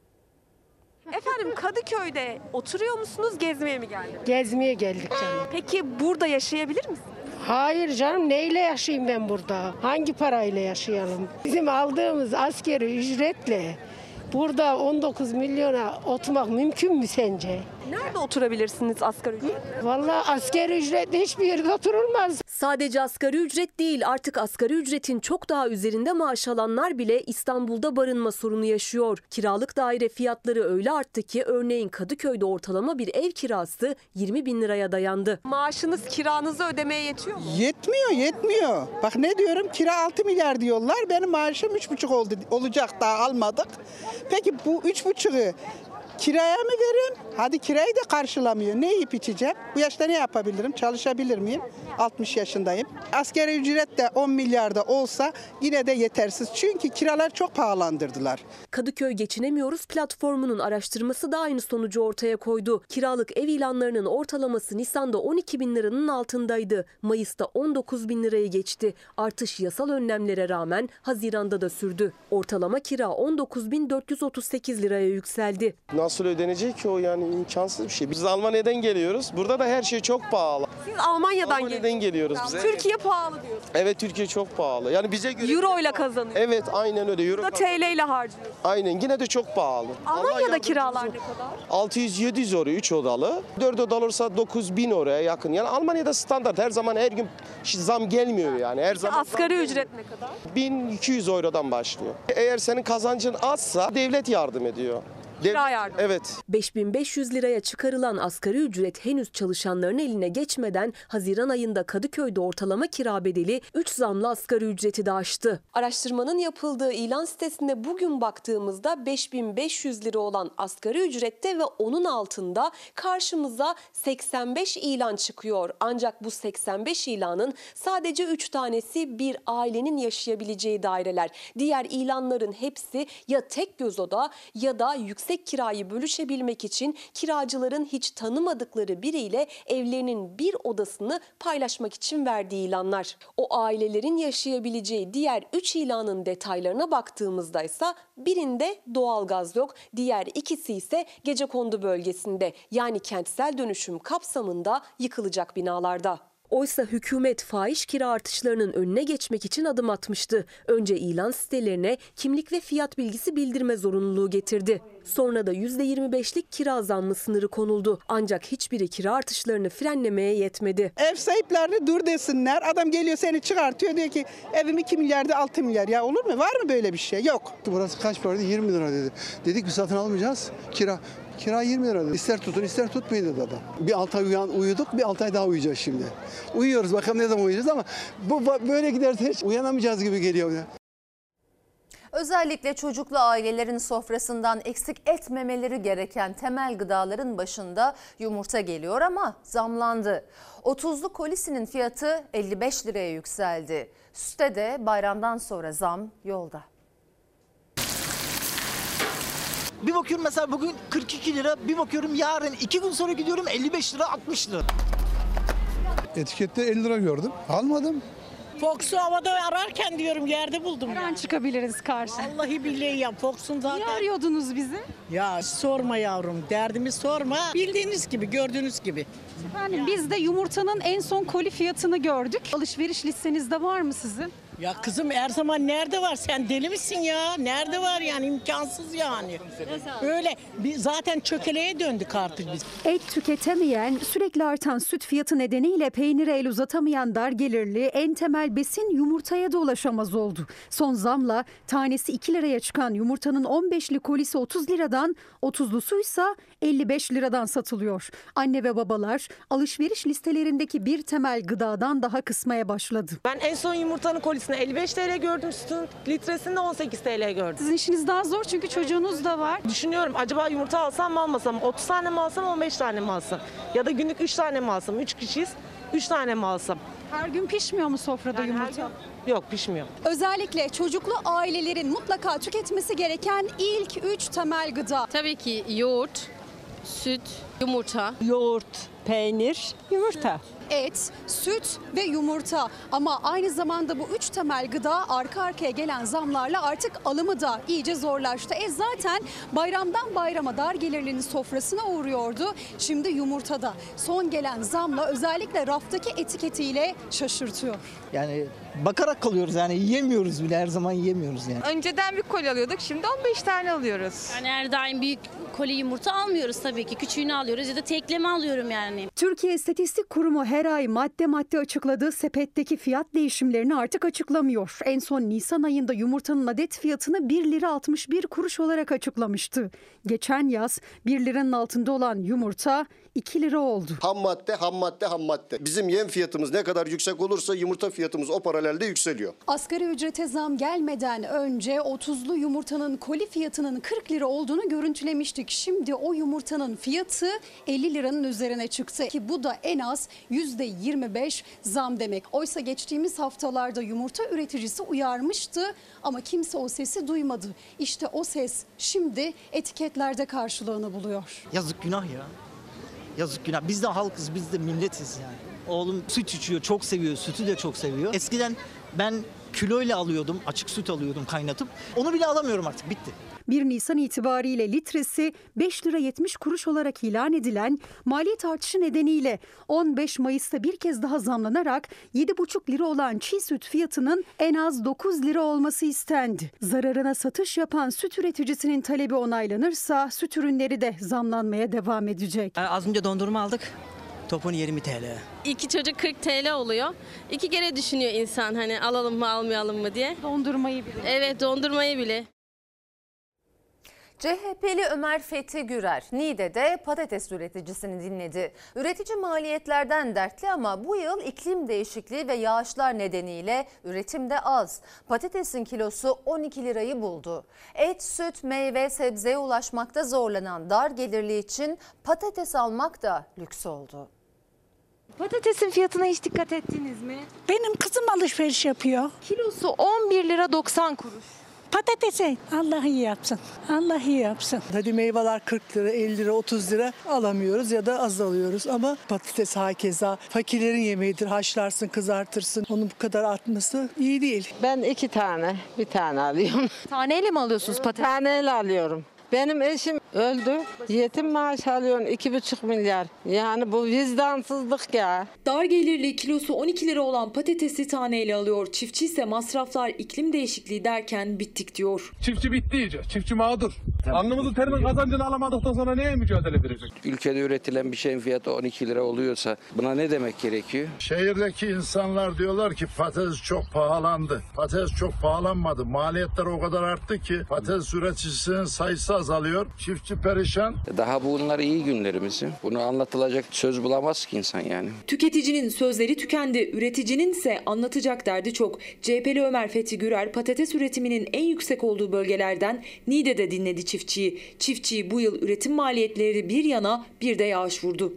Efendim Kadıköy'de oturuyor musunuz, gezmeye mi geldiniz?
Gezmeye geldik canım.
Peki burada yaşayabilir misiniz?
Hayır canım neyle yaşayayım ben burada? Hangi parayla yaşayalım? Bizim aldığımız askeri ücretle burada 19 milyona oturmak mümkün mü sence?
Nerede oturabilirsiniz asgari ücretle?
Vallahi askeri ücretle hiçbir yerde oturulmaz.
Sadece asgari ücret değil artık asgari ücretin çok daha üzerinde maaş alanlar bile İstanbul'da barınma sorunu yaşıyor. Kiralık daire fiyatları öyle arttı ki örneğin Kadıköy'de ortalama bir ev kirası 20 bin liraya dayandı.
Maaşınız kiranızı ödemeye yetiyor mu?
Yetmiyor, yetmiyor. Bak ne diyorum? Kira 6 milyar diyorlar. Benim maaşım 3,5 oldu olacak daha almadık. Peki bu 3,5'ı kiraya mı vereyim? Hadi kirayı da karşılamıyor. Ne yiyip içeceğim? Bu yaşta ne yapabilirim? Çalışabilir miyim? 60 yaşındayım. Askeri ücret de 10 milyarda olsa yine de yetersiz. Çünkü kiralar çok pahalandırdılar.
Kadıköy Geçinemiyoruz platformunun araştırması da aynı sonucu ortaya koydu. Kiralık ev ilanlarının ortalaması Nisan'da 12 bin liranın altındaydı. Mayıs'ta 19 bin lirayı geçti. Artış yasal önlemlere rağmen Haziran'da da sürdü. Ortalama kira 19.438 liraya yükseldi.
Nasıl ödenecek ki o yani imkansız bir şey. Biz Almanya'dan geliyoruz. Burada da her şey çok pahalı.
Siz Almanya'dan,
Almanya'dan geliyoruz bize.
Türkiye pahalı diyorsunuz.
Evet Türkiye çok pahalı. Yani bize göre
Euro ile kazanıyor.
Evet aynen öyle. Euro
Da TL ile harcıyor.
Aynen yine de çok pahalı.
Almanya'da kiralar ne kadar?
600-700 euro 3 odalı. 4 odalı olursa 9000 oraya yakın. Yani Almanya'da standart her zaman her gün zam gelmiyor yani. Her zaman
Asgari ücret ne kadar?
1200 eurodan başlıyor. Eğer senin kazancın azsa devlet yardım ediyor.
Kira yardım.
Evet.
5500 liraya çıkarılan asgari ücret henüz çalışanların eline geçmeden Haziran ayında Kadıköy'de ortalama kira bedeli 3 zamlı asgari ücreti de aştı. Araştırmanın yapıldığı ilan sitesine bugün baktığımızda 5500 lira olan asgari ücrette ve onun altında karşımıza 85 ilan çıkıyor. Ancak bu 85 ilanın sadece 3 tanesi bir ailenin yaşayabileceği daireler. Diğer ilanların hepsi ya tek göz oda ya da yüksek kirayı bölüşebilmek için kiracıların hiç tanımadıkları biriyle evlerinin bir odasını paylaşmak için verdiği ilanlar. O ailelerin yaşayabileceği diğer 3 ilanın detaylarına baktığımızda ise birinde doğalgaz yok, diğer ikisi ise gecekondu bölgesinde yani kentsel dönüşüm kapsamında yıkılacak binalarda. Oysa hükümet fahiş kira artışlarının önüne geçmek için adım atmıştı. Önce ilan sitelerine kimlik ve fiyat bilgisi bildirme zorunluluğu getirdi. Sonra da %25'lik kira zammı sınırı konuldu. Ancak hiçbiri kira artışlarını frenlemeye yetmedi.
Ev sahiplerini dur desinler. Adam geliyor seni çıkartıyor diyor ki evim 2 milyarda 6 milyar. Ya olur mu? Var mı böyle bir şey? Yok.
Burası kaç paraydı? 20 lira dedi. Dedik biz satın almayacağız. Kira. Kira 20 lira. İster tutun ister tutmayın dedi adam. Bir 6 ay uyan, uyuduk bir 6 ay daha uyuyacağız şimdi. Uyuyoruz bakalım ne zaman uyuyacağız ama bu böyle giderse hiç uyanamayacağız gibi geliyor.
Özellikle çocuklu ailelerin sofrasından eksik etmemeleri gereken temel gıdaların başında yumurta geliyor ama zamlandı. 30'lu kolisinin fiyatı 55 liraya yükseldi. Sütte de bayramdan sonra zam yolda.
Bir bakıyorum mesela bugün 42 lira, bir bakıyorum yarın iki gün sonra gidiyorum 55 lira 60 lira.
Etikette 50 lira gördüm. Almadım.
Fox'u havada ararken diyorum yerde buldum.
Her an çıkabiliriz karşı.
Vallahi billahi ya Fox'un zaten.
Niye arıyordunuz bizi?
Ya sorma yavrum derdimi sorma. Bildiğiniz gibi gördüğünüz gibi.
Efendim biz de yumurtanın en son koli fiyatını gördük. Alışveriş listenizde var mı sizin?
Ya kızım her zaman nerede var? Sen deli misin ya? Nerede var yani imkansız yani. Öyle bir zaten çökeleye döndük artık biz.
Et tüketemeyen, sürekli artan süt fiyatı nedeniyle peynire el uzatamayan dar gelirli en temel besin yumurtaya da ulaşamaz oldu. Son zamla tanesi 2 liraya çıkan yumurtanın 15'li kolisi 30 liradan, 30'lusu ise 55 liradan satılıyor. Anne ve babalar alışveriş listelerindeki bir temel gıdadan daha kısmaya başladı.
Ben en son yumurtanın kolisini 55 TL gördüm, sütün litresini de 18 TL gördüm.
Sizin işiniz daha zor çünkü çocuğunuz da var.
Düşünüyorum acaba yumurta alsam mı almasam, 30 tane mi alsam 15 tane mi alsam? Ya da günlük 3 tane mi alsam? 3 kişiyiz, 3 tane mi alsam?
Her gün pişmiyor mu sofrada yumurta?
Yok pişmiyor.
Özellikle çocuklu ailelerin mutlaka tüketmesi gereken ilk 3 temel gıda.
Tabii ki yoğurt, süt, yumurta.
Yoğurt, peynir, yumurta. Et, süt ve yumurta ama aynı zamanda bu üç temel gıda arka arkaya gelen zamlarla artık alımı da iyice zorlaştı. E zaten bayramdan bayrama dar gelirlinin sofrasına uğruyordu. Şimdi yumurtada son gelen zamla özellikle raftaki etiketiyle şaşırtıyor.
Yani bakarak kalıyoruz yani yiyemiyoruz bile her zaman yiyemiyoruz yani.
Önceden bir kol alıyorduk şimdi 15 tane alıyoruz.
Yani her daim büyük koli yumurta almıyoruz tabii ki. Küçüğünü alıyoruz ya da tekleme alıyorum yani.
Türkiye İstatistik Kurumu her ay madde madde açıkladığı sepetteki fiyat değişimlerini artık açıklamıyor. En son Nisan ayında yumurtanın adet fiyatını 1 lira 61 kuruş olarak açıklamıştı. Geçen yaz 1 liranın altında olan yumurta 2 lira oldu.
Ham madde, ham madde, ham madde. Bizim yem fiyatımız ne kadar yüksek olursa yumurta fiyatımız o paralelde yükseliyor.
Asgari ücrete zam gelmeden önce 30'lu yumurtanın koli fiyatının 40 lira olduğunu görüntülemiştik. Şimdi o yumurtanın fiyatı 50 liranın üzerine çıktı ki bu da en az %25 zam demek. Oysa geçtiğimiz haftalarda yumurta üreticisi uyarmıştı ama kimse o sesi duymadı. İşte o ses şimdi etiketlerde karşılığını buluyor.
Yazık günah ya. Yazık günah. Biz de halkız, biz de milletiz yani. Oğlum süt içiyor, çok seviyor, sütü de çok seviyor. Eskiden ben
Kiloyla alıyordum, açık süt alıyordum kaynatıp. Onu bile alamıyorum artık, bitti.
1 Nisan itibariyle litresi 5 lira 70 kuruş olarak ilan edilen maliyet artışı nedeniyle 15 Mayıs'ta bir kez daha zamlanarak 7,5 lira olan çiğ süt fiyatının en az 9 lira olması istendi. Zararına satış yapan süt üreticisinin talebi onaylanırsa süt ürünleri de zamlanmaya devam edecek.
Az önce dondurma aldık. Topun 20 TL.
İki çocuk 40 TL oluyor. İki kere düşünüyor insan hani alalım mı almayalım mı diye.
Dondurmayı bile.
Evet dondurmayı bile.
CHP'li Ömer Fethi Gürer, Niğde'de patates üreticisini dinledi. Üretici maliyetlerden dertli ama bu yıl iklim değişikliği ve yağışlar nedeniyle üretimde az. Patatesin kilosu 12 lirayı buldu. Et, süt, meyve, sebzeye ulaşmakta zorlanan dar gelirli için patates almak da lüks oldu.
Patatesin fiyatına hiç dikkat ettiniz mi?
Benim kızım alışveriş yapıyor.
Kilosu 11 lira 90 kuruş.
Patatesi Allah iyi yapsın. Allah iyi yapsın.
Hadi meyveler 40 lira, 50 lira, 30 lira alamıyoruz ya da az alıyoruz. Ama patates hakeza fakirlerin yemeğidir. Haşlarsın, kızartırsın. Onun bu kadar artması iyi değil.
Ben iki tane, bir tane alıyorum.
Taneyle mi alıyorsunuz patates?
Taneyle alıyorum. Benim eşim öldü. Yetim maaş alıyorsun iki buçuk milyar. Yani bu vicdansızlık ya.
Dar gelirli kilosu 12 lira olan patatesi taneyle alıyor. Çiftçi ise masraflar iklim değişikliği derken bittik diyor.
Çiftçi bitti iyice. Çiftçi mağdur. Alnımızı terimin kazancını alamadıktan sonra neye mücadele verecek?
Ülkede üretilen bir şeyin fiyatı 12 lira oluyorsa buna ne demek gerekiyor?
Şehirdeki insanlar diyorlar ki patates çok pahalandı. Patates çok pahalanmadı. Maliyetler o kadar arttı ki patates üreticisinin sayısı azalıyor. Çiftçi perişan.
Daha bunlar iyi günlerimizi. Bunu anlatılacak söz bulamaz ki insan yani.
Tüketicinin sözleri tükendi, üreticinin ise anlatacak derdi çok. CHP'li Ömer Fethi Gürer patates üretiminin en yüksek olduğu bölgelerden Niğde'de dinledi çiftçiyi. Çiftçi bu yıl üretim maliyetleri bir yana bir de yağış vurdu.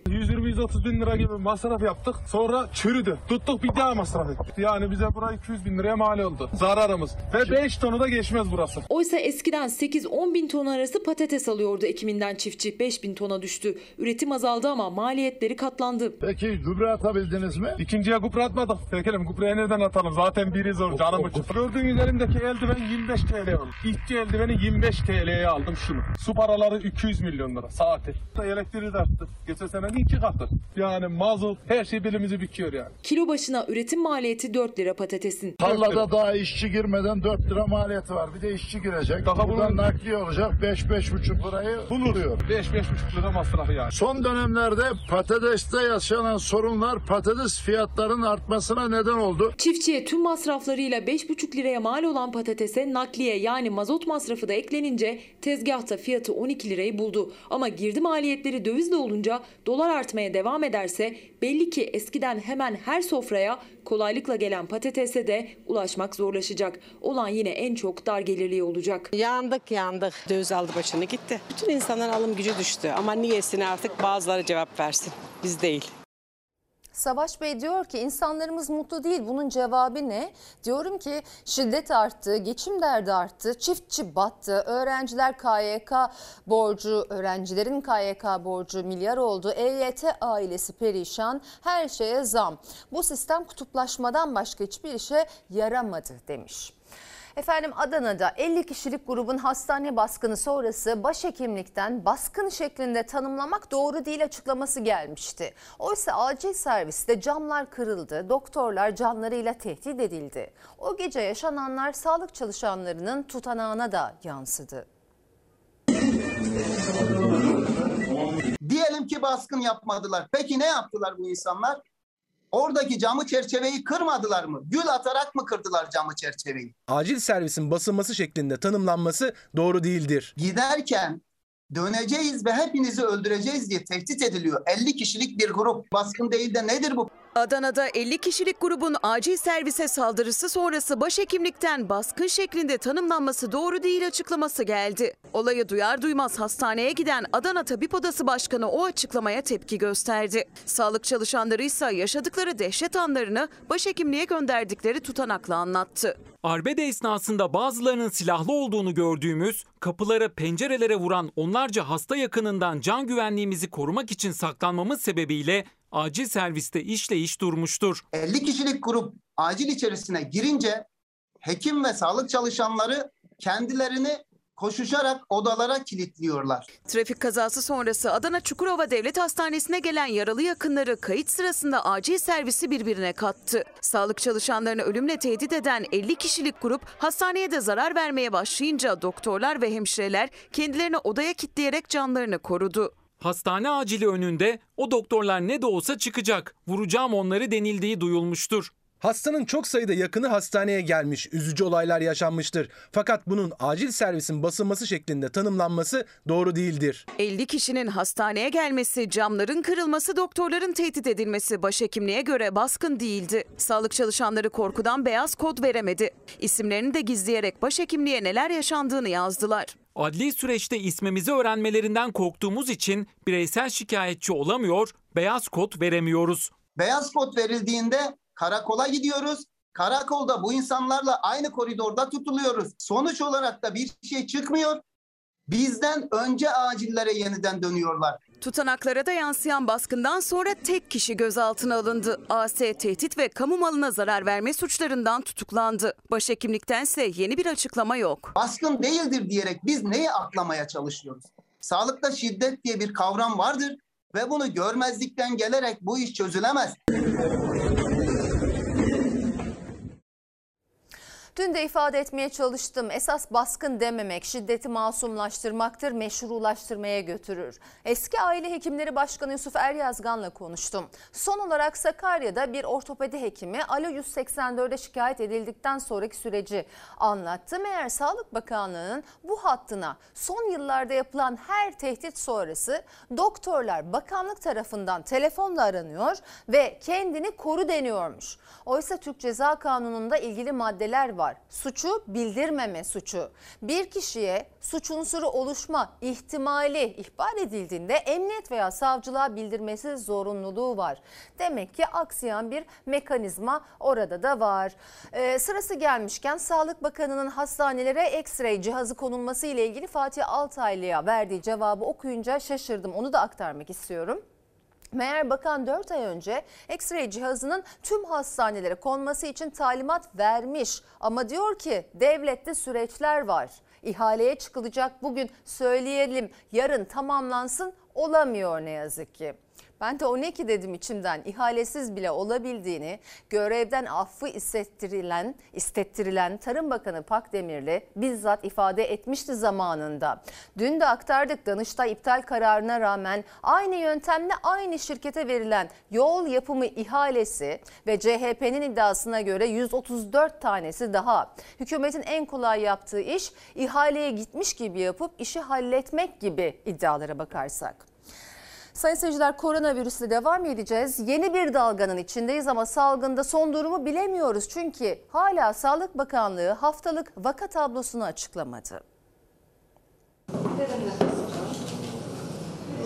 120-130 bin lira gibi masraf yaptık. Sonra çürüdü. Tuttuk bir daha masraf ettik. Yani bize buraya 200 bin liraya mal oldu. Zararımız. Ve 5 tonu da geçmez burası.
Oysa eskiden 8-10 bin ton arası patates alıyordu ekiminden çiftçi. 5 bin tona düştü. Üretim azaldı ama maliyetleri katlandı.
Peki gübre atabildiniz mi?
İkinciye gübre atmadık. Vekilim gübreyi nereden atalım? Zaten biri zor canım için. Gördüğünüz elimdeki eldiven 25 TL aldım. İşçi eldiveni 25 TL'ye aldım şunu. Su paraları 200 milyon lira saati. Elektriği de arttı. Geçen senenin iki katı. Yani mazot her şey bilimizi büküyor yani.
Kilo başına üretim maliyeti 4 lira patatesin.
Tarlada daha işçi girmeden 4 lira maliyeti var. Bir de işçi girecek.
Daha
Buradan
bunun-
nakliye olacak 5-5,5 lirayı buluyor.
5-5,5 lira masrafı yani.
Son dönemlerde patateste yaşanan sorunlar patates fiyatlarının artmasına neden oldu.
Çiftçiye tüm masraflarıyla 5,5 liraya mal olan patatese nakliye yani mazot masrafı da eklenince tezgahta fiyatı 12 lirayı buldu. Ama girdi maliyetleri dövizle olunca dolar artmaya devam ederse belli ki eskiden hemen her sofraya kolaylıkla gelen patatese de ulaşmak zorlaşacak. Olan yine en çok dar gelirli olacak.
Yandık yandık.
Döviz aldı başını gitti. Bütün insanların alım gücü düştü ama niyesine artık bazıları cevap versin. Biz değil.
Savaş Bey diyor ki insanlarımız mutlu değil. Bunun cevabı ne? Diyorum ki şiddet arttı, geçim derdi arttı, çiftçi battı, öğrenciler KYK borcu, öğrencilerin KYK borcu milyar oldu. EYT ailesi perişan, her şeye zam. Bu sistem kutuplaşmadan başka hiçbir işe yaramadı demiş. Efendim Adana'da 50 kişilik grubun hastane baskını sonrası başhekimlikten baskın şeklinde tanımlamak doğru değil açıklaması gelmişti. Oysa acil serviste camlar kırıldı, doktorlar canlarıyla tehdit edildi. O gece yaşananlar sağlık çalışanlarının tutanağına da yansıdı.
Diyelim ki baskın yapmadılar. Peki ne yaptılar bu insanlar? Oradaki camı çerçeveyi kırmadılar mı? Gül atarak mı kırdılar camı çerçeveyi?
Acil servisin basılması şeklinde tanımlanması doğru değildir.
Giderken döneceğiz ve hepinizi öldüreceğiz diye tehdit ediliyor. 50 kişilik bir grup. Baskın değil de nedir bu?
Adana'da 50 kişilik grubun acil servise saldırısı sonrası başhekimlikten baskın şeklinde tanımlanması doğru değil açıklaması geldi. Olayı duyar duymaz hastaneye giden Adana Tabip Odası Başkanı o açıklamaya tepki gösterdi. Sağlık çalışanları ise yaşadıkları dehşet anlarını başhekimliğe gönderdikleri tutanakla anlattı.
Arbede esnasında bazılarının silahlı olduğunu gördüğümüz, kapılara, pencerelere vuran onlarca hasta yakınından can güvenliğimizi korumak için saklanmamız sebebiyle acil serviste işleyiş durmuştur.
50 kişilik grup acil içerisine girince hekim ve sağlık çalışanları kendilerini koşuşarak odalara kilitliyorlar.
Trafik kazası sonrası Adana Çukurova Devlet Hastanesi'ne gelen yaralı yakınları kayıt sırasında acil servisi birbirine kattı. Sağlık çalışanlarını ölümle tehdit eden 50 kişilik grup hastaneye de zarar vermeye başlayınca doktorlar ve hemşireler kendilerini odaya kilitleyerek canlarını korudu.
Hastane acili önünde o doktorlar ne de olsa çıkacak. Vuracağım onları denildiği duyulmuştur.
Hastanın çok sayıda yakını hastaneye gelmiş, üzücü olaylar yaşanmıştır. Fakat bunun acil servisin basılması şeklinde tanımlanması doğru değildir.
50 kişinin hastaneye gelmesi, camların kırılması, doktorların tehdit edilmesi başhekimliğe göre baskın değildi. Sağlık çalışanları korkudan beyaz kod veremedi. İsimlerini de gizleyerek başhekimliğe neler yaşandığını yazdılar.
Adli süreçte ismimizi öğrenmelerinden korktuğumuz için bireysel şikayetçi olamıyor, beyaz kod veremiyoruz.
Beyaz kod verildiğinde karakola gidiyoruz. Karakolda bu insanlarla aynı koridorda tutuluyoruz. Sonuç olarak da bir şey çıkmıyor. Bizden önce acillere yeniden dönüyorlar.
Tutanaklara da yansıyan baskından sonra tek kişi gözaltına alındı. AS tehdit ve kamu malına zarar verme suçlarından tutuklandı. Başhekimliktense yeni bir açıklama yok.
Baskın değildir diyerek biz neyi aklamaya çalışıyoruz? Sağlıkta şiddet diye bir kavram vardır ve bunu görmezlikten gelerek bu iş çözülemez.
Dün de ifade etmeye çalıştım. Esas baskın dememek, şiddeti masumlaştırmaktır, meşrulaştırmaya götürür. Eski Aile Hekimleri Başkanı Yusuf Eryazgan'la konuştum. Son olarak Sakarya'da bir ortopedi hekimi Alo 184'e şikayet edildikten sonraki süreci anlattı. Meğer Sağlık Bakanlığı'nın bu hattına son yıllarda yapılan her tehdit sonrası doktorlar bakanlık tarafından telefonla aranıyor ve kendini koru deniyormuş. Oysa Türk Ceza Kanunu'nda ilgili maddeler var. Suçu bildirmeme suçu. Bir kişiye suç unsuru oluşma ihtimali ihbar edildiğinde emniyet veya savcılığa bildirmesi zorunluluğu var. Demek ki aksayan bir mekanizma orada da var. Ee, sırası gelmişken Sağlık Bakanı'nın hastanelere X-ray cihazı konulması ile ilgili Fatih Altaylı'ya verdiği cevabı okuyunca şaşırdım. Onu da aktarmak istiyorum. Meğer bakan 4 ay önce X-ray cihazının tüm hastanelere konması için talimat vermiş. Ama diyor ki devlette süreçler var. İhaleye çıkılacak bugün söyleyelim yarın tamamlansın olamıyor ne yazık ki. Ben de o ne ki dedim içimden ihalesiz bile olabildiğini görevden affı istettirilen, istettirilen Tarım Bakanı Pakdemirli bizzat ifade etmişti zamanında. Dün de aktardık Danıştay iptal kararına rağmen aynı yöntemle aynı şirkete verilen yol yapımı ihalesi ve CHP'nin iddiasına göre 134 tanesi daha. Hükümetin en kolay yaptığı iş ihaleye gitmiş gibi yapıp işi halletmek gibi iddialara bakarsak. Sayın seyirciler koronavirüsle devam edeceğiz. Yeni bir dalganın içindeyiz ama salgında son durumu bilemiyoruz. Çünkü hala Sağlık Bakanlığı haftalık vaka tablosunu açıklamadı.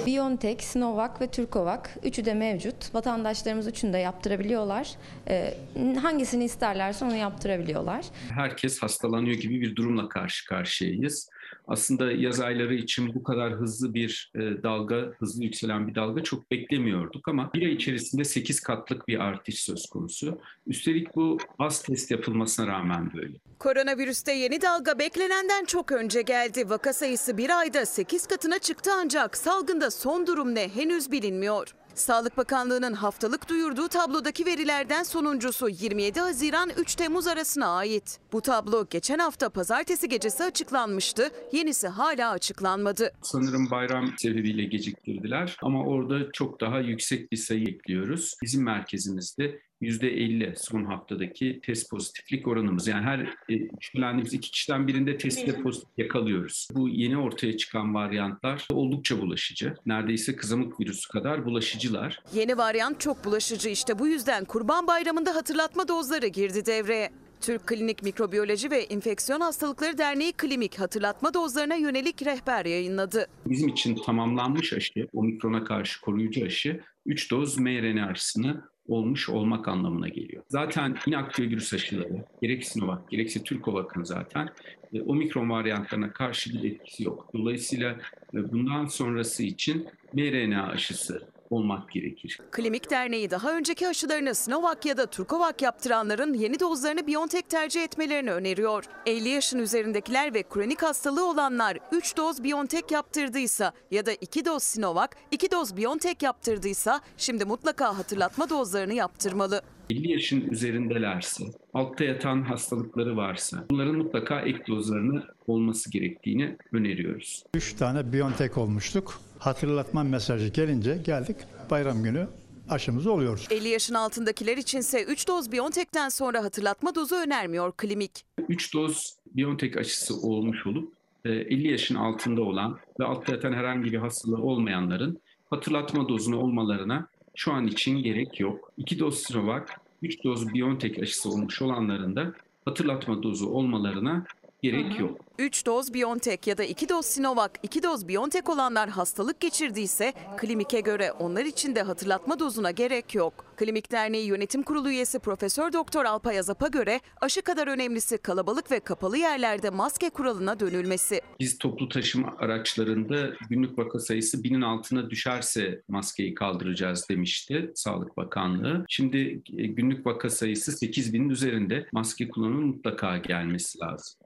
BioNTech, Sinovac ve Turkovac üçü de mevcut. Vatandaşlarımız üçünü de yaptırabiliyorlar. Ee, hangisini isterlerse onu yaptırabiliyorlar.
Herkes hastalanıyor gibi bir durumla karşı karşıyayız. Aslında yaz ayları için bu kadar hızlı bir e, dalga, hızlı yükselen bir dalga çok beklemiyorduk ama bir ay içerisinde 8 katlık bir artış söz konusu. Üstelik bu az test yapılmasına rağmen böyle.
Koronavirüste yeni dalga beklenenden çok önce geldi. Vaka sayısı bir ayda 8 katına çıktı ancak salgında son durum ne henüz bilinmiyor. Sağlık Bakanlığı'nın haftalık duyurduğu tablodaki verilerden sonuncusu 27 Haziran 3 Temmuz arasına ait. Bu tablo geçen hafta pazartesi gecesi açıklanmıştı. Yenisi hala açıklanmadı.
Sanırım bayram sebebiyle geciktirdiler ama orada çok daha yüksek bir sayı ekliyoruz. Bizim merkezimizde %50 son haftadaki test pozitiflik oranımız. Yani her e, şüphelendiğimiz iki kişiden birinde testte pozitif yakalıyoruz. Bu yeni ortaya çıkan varyantlar oldukça bulaşıcı. Neredeyse kızamık virüsü kadar bulaşıcılar.
Yeni varyant çok bulaşıcı işte bu yüzden Kurban Bayramı'nda hatırlatma dozları girdi devreye. Türk Klinik Mikrobiyoloji ve İnfeksiyon Hastalıkları Derneği Klimik hatırlatma dozlarına yönelik rehber yayınladı.
Bizim için tamamlanmış aşı, omikrona karşı koruyucu aşı 3 doz mRNA aşısını olmuş olmak anlamına geliyor. Zaten inaktif virüs aşıları gerek Sinovac gerekse Türkovac'ın zaten e, omikron varyantlarına karşı bir etkisi yok. Dolayısıyla e, bundan sonrası için mRNA aşısı olmak gerekir.
Klinik Derneği daha önceki aşılarını Sinovac ya da Turkovac yaptıranların yeni dozlarını BioNTech tercih etmelerini öneriyor. 50 yaşın üzerindekiler ve kronik hastalığı olanlar 3 doz BioNTech yaptırdıysa ya da 2 doz Sinovac, 2 doz BioNTech yaptırdıysa şimdi mutlaka hatırlatma dozlarını yaptırmalı.
50 yaşın üzerindelerse, altta yatan hastalıkları varsa bunların mutlaka ek dozlarını olması gerektiğini öneriyoruz.
3 tane Biontech olmuştuk. Hatırlatma mesajı gelince geldik bayram günü aşımızı oluyoruz.
50 yaşın altındakiler içinse 3 doz BioNTech'ten sonra hatırlatma dozu önermiyor klinik.
3 doz BioNTech aşısı olmuş olup e, 50 yaşın altında olan ve altta yatan herhangi bir hastalığı olmayanların hatırlatma dozunu olmalarına şu an için gerek yok. 2 doz Sinovac, 3 doz BioNTech aşısı olmuş olanların da hatırlatma dozu olmalarına gerek yok.
3 doz BioNTech ya da 2 doz Sinovac, 2 doz BioNTech olanlar hastalık geçirdiyse klinike göre onlar için de hatırlatma dozuna gerek yok. Klinik Derneği Yönetim Kurulu üyesi Profesör Doktor Alpay Azap'a göre aşı kadar önemlisi kalabalık ve kapalı yerlerde maske kuralına dönülmesi.
Biz toplu taşıma araçlarında günlük vaka sayısı binin altına düşerse maskeyi kaldıracağız demişti Sağlık Bakanlığı. Şimdi e, günlük vaka sayısı 8 binin üzerinde maske kullanımının mutlaka gelmesi lazım.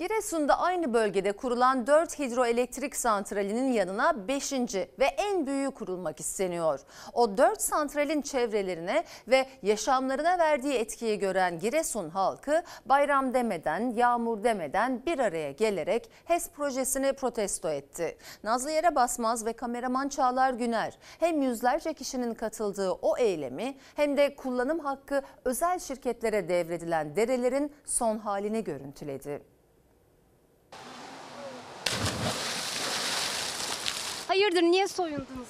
Giresun'da aynı bölgede kurulan 4 hidroelektrik santralinin yanına 5. ve en büyüğü kurulmak isteniyor. O 4 santralin çevrelerine ve yaşamlarına verdiği etkiyi gören Giresun halkı bayram demeden, yağmur demeden bir araya gelerek HES projesini protesto etti. Nazlı Yere Basmaz ve kameraman Çağlar Güner hem yüzlerce kişinin katıldığı o eylemi hem de kullanım hakkı özel şirketlere devredilen derelerin son halini görüntüledi.
Hayırdır niye soyundunuz?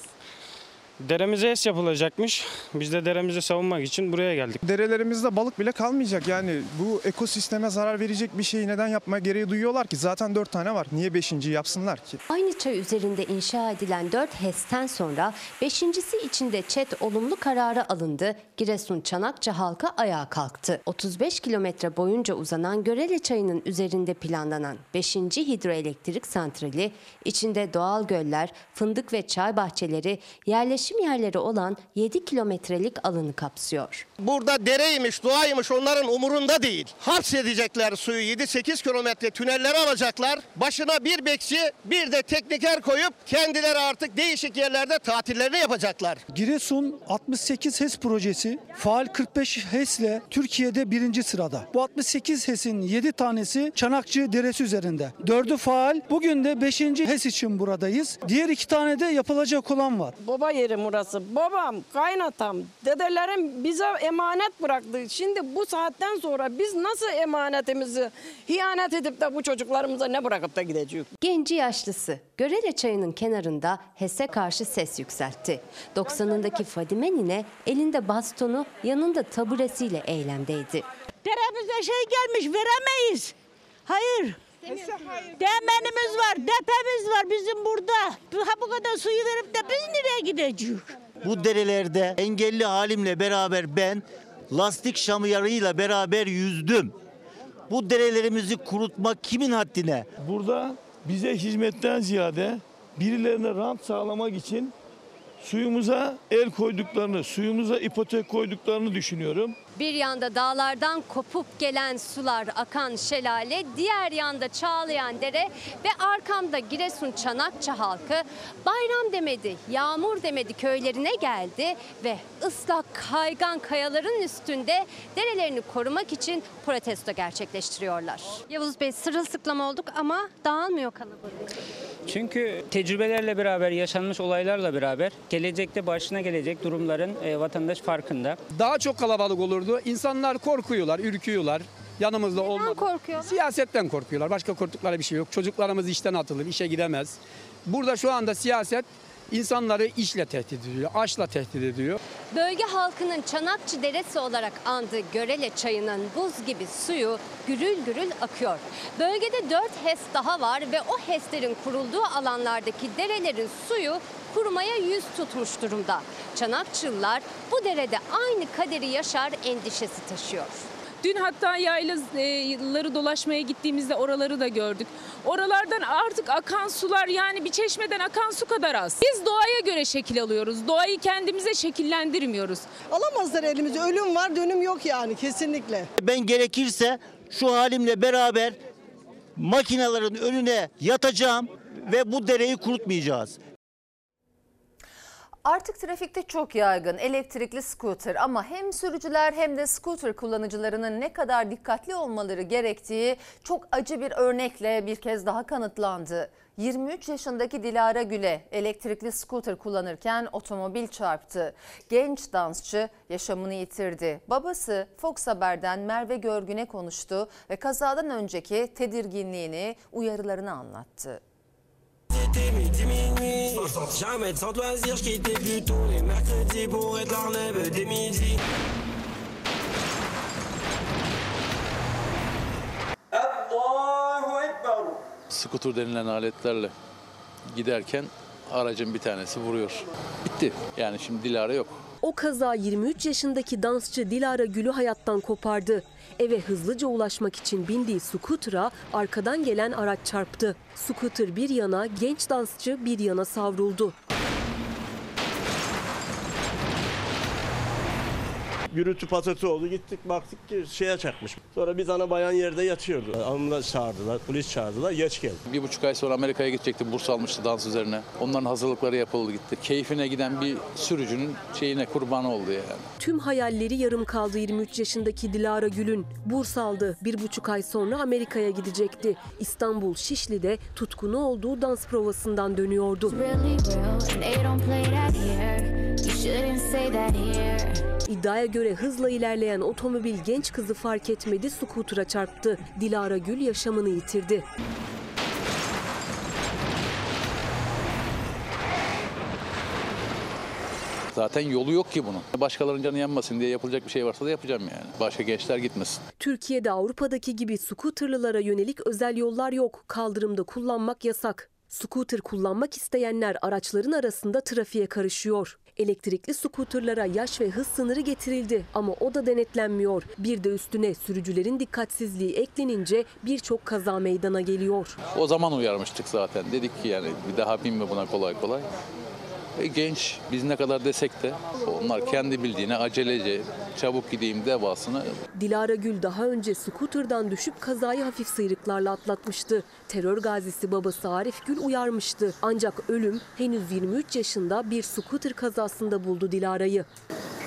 Deremize es yapılacakmış. Biz de deremizi savunmak için buraya geldik.
Derelerimizde balık bile kalmayacak yani bu ekosisteme zarar verecek bir şeyi neden yapma gereği duyuyorlar ki zaten dört tane var niye beşinciyi yapsınlar ki?
Aynı çay üzerinde inşa edilen 4 HES'ten sonra beşincisi içinde ÇED olumlu kararı alındı. Giresun Çanakça halkı ayağa kalktı. 35 kilometre boyunca uzanan Görele Çayı'nın üzerinde planlanan 5. hidroelektrik santrali içinde doğal göller, fındık ve çay bahçeleri, yerleşim yerleri olan 7 kilometrelik alanı kapsıyor.
Burada dereymiş, doğaymış onların umurunda değil. Hapsedecekler suyu 7-8 kilometre tünelleri alacaklar. Başına bir bekçi bir de tekniker koyup kendileri artık değişik yerlerde tatillerini yapacaklar.
Giresun 68 HES projesi faal 45 HES ile Türkiye'de birinci sırada. Bu 68 HES'in 7 tanesi Çanakçı Deresi üzerinde. 4'ü faal. Bugün de 5. HES için buradayız. Diğer iki tane de yapılacak olan var.
Baba yerim burası. Babam, kaynatam, dedelerim bize emanet bıraktı. Şimdi bu saatten sonra biz nasıl emanetimizi hiyanet edip de bu çocuklarımıza ne bırakıp da gideceğiz?
Genci yaşlısı Görele Çayı'nın kenarında HES'e karşı ses yükseltti. 90'ındaki Fadime Nine elinde bastonu yanında taburesiyle eylemdeydi.
Deremize şey gelmiş veremeyiz. Hayır. Demenimiz var, depemiz var bizim burada. Ha bu kadar suyu verip de biz nereye gideceğiz?
Bu derelerde engelli halimle beraber ben lastik şamyarıyla beraber yüzdüm. Bu derelerimizi kurutmak kimin haddine?
Burada bize hizmetten ziyade birilerine rant sağlamak için suyumuza el koyduklarını, suyumuza ipotek koyduklarını düşünüyorum.
Bir yanda dağlardan kopup gelen sular akan şelale, diğer yanda çağlayan dere ve arkamda Giresun Çanakça halkı bayram demedi, yağmur demedi köylerine geldi ve ıslak kaygan kayaların üstünde derelerini korumak için protesto gerçekleştiriyorlar. Yavuz Bey sırılsıklam olduk ama dağılmıyor kalabalık.
Çünkü tecrübelerle beraber, yaşanmış olaylarla beraber gelecekte başına gelecek durumların e, vatandaş farkında.
Daha çok kalabalık olurdu. İnsanlar korkuyorlar, ürküyorlar. Yanımızda
Neden
olmadı.
korkuyorlar?
Siyasetten korkuyorlar. Başka korktukları bir şey yok. Çocuklarımız işten atılır, işe gidemez. Burada şu anda siyaset insanları işle tehdit ediyor, açla tehdit ediyor.
Bölge halkının Çanakçı Deresi olarak andığı Görele Çayı'nın buz gibi suyu gürül gürül akıyor. Bölgede 4 HES daha var ve o HES'lerin kurulduğu alanlardaki derelerin suyu kurumaya yüz tutmuş durumda. Çanakçılılar bu derede aynı kaderi yaşar endişesi taşıyor.
Dün hatta yaylaları dolaşmaya gittiğimizde oraları da gördük. Oralardan artık akan sular yani bir çeşmeden akan su kadar az. Biz doğaya göre şekil alıyoruz. Doğayı kendimize şekillendirmiyoruz.
Alamazlar elimize. Ölüm var, dönüm yok yani kesinlikle.
Ben gerekirse şu halimle beraber makinelerin önüne yatacağım ve bu dereyi kurutmayacağız.
Artık trafikte çok yaygın elektrikli scooter ama hem sürücüler hem de scooter kullanıcılarının ne kadar dikkatli olmaları gerektiği çok acı bir örnekle bir kez daha kanıtlandı. 23 yaşındaki Dilara Güle elektrikli scooter kullanırken otomobil çarptı. Genç dansçı yaşamını yitirdi. Babası Fox Haber'den Merve Görgün'e konuştu ve kazadan önceki tedirginliğini, uyarılarını anlattı.
Sort jamais sans loisir, je quittais plutôt les mercredis pour être la relève des midi. Allahu Ekber.
Skuter denilen aletlerle giderken aracın bir tanesi vuruyor. Bitti. Yani şimdi Dilara yok.
O kaza 23 yaşındaki dansçı Dilara Gül'ü hayattan kopardı. Eve hızlıca ulaşmak için bindiği skutura arkadan gelen araç çarptı. Skuter bir yana, genç dansçı bir yana savruldu.
Gürültü patırtı oldu. Gittik baktık ki şeye çarpmış. Sonra biz ana bayan yerde yatıyordu. Ambulans çağırdılar, polis çağırdılar. Geç geldi.
Bir buçuk ay sonra Amerika'ya gidecekti. Burs almıştı dans üzerine. Onların hazırlıkları yapıldı gitti. Keyfine giden bir sürücünün şeyine kurban oldu yani.
Tüm hayalleri yarım kaldı 23 yaşındaki Dilara Gül'ün. Burs aldı. Bir buçuk ay sonra Amerika'ya gidecekti. İstanbul Şişli'de tutkunu olduğu dans provasından dönüyordu. İddiaya göre hızla ilerleyen otomobil genç kızı fark etmedi, skutura çarptı. Dilara Gül yaşamını yitirdi.
Zaten yolu yok ki bunun. Başkalarının canı yanmasın diye yapılacak bir şey varsa da yapacağım yani. Başka gençler gitmesin.
Türkiye'de Avrupa'daki gibi skuterlılara yönelik özel yollar yok. Kaldırımda kullanmak yasak. Scooter kullanmak isteyenler araçların arasında trafiğe karışıyor. Elektrikli skuterlara yaş ve hız sınırı getirildi ama o da denetlenmiyor. Bir de üstüne sürücülerin dikkatsizliği eklenince birçok kaza meydana geliyor.
O zaman uyarmıştık zaten. Dedik ki yani bir daha binme buna kolay kolay. E, genç biz ne kadar desek de onlar kendi bildiğine acelece çabuk gideyim devasını
Dilara Gül daha önce skuterdan düşüp kazayı hafif sıyrıklarla atlatmıştı. Terör gazisi babası Arif Gül uyarmıştı. Ancak ölüm henüz 23 yaşında bir skuter kazasında buldu Dilara'yı.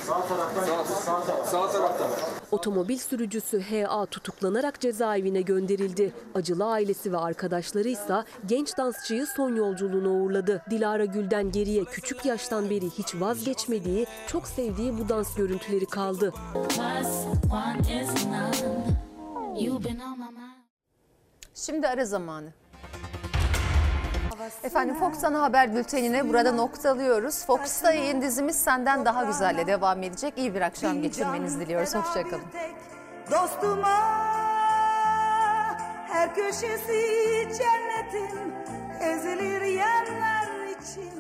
Sağ taraftan sağ, taraf, sağ taraftan.
Otomobil sürücüsü HA tutuklanarak cezaevine gönderildi. Acılı ailesi ve arkadaşları ise genç dansçıyı son yolculuğuna uğurladı. Dilara Gül'den geriye küçük yaştan beri hiç vazgeçmediği, çok sevdiği bu dans görüntüleri kaldı.
Şimdi ara zamanı. Efendim Fox Ana Haber Bülteni'ne burada noktalıyoruz. Fox'ta yayın dizimiz Senden Daha Güzel'le devam edecek. İyi bir akşam geçirmenizi diliyoruz. Hoşçakalın.
Dostuma her köşesi cennetin ezilir yerler için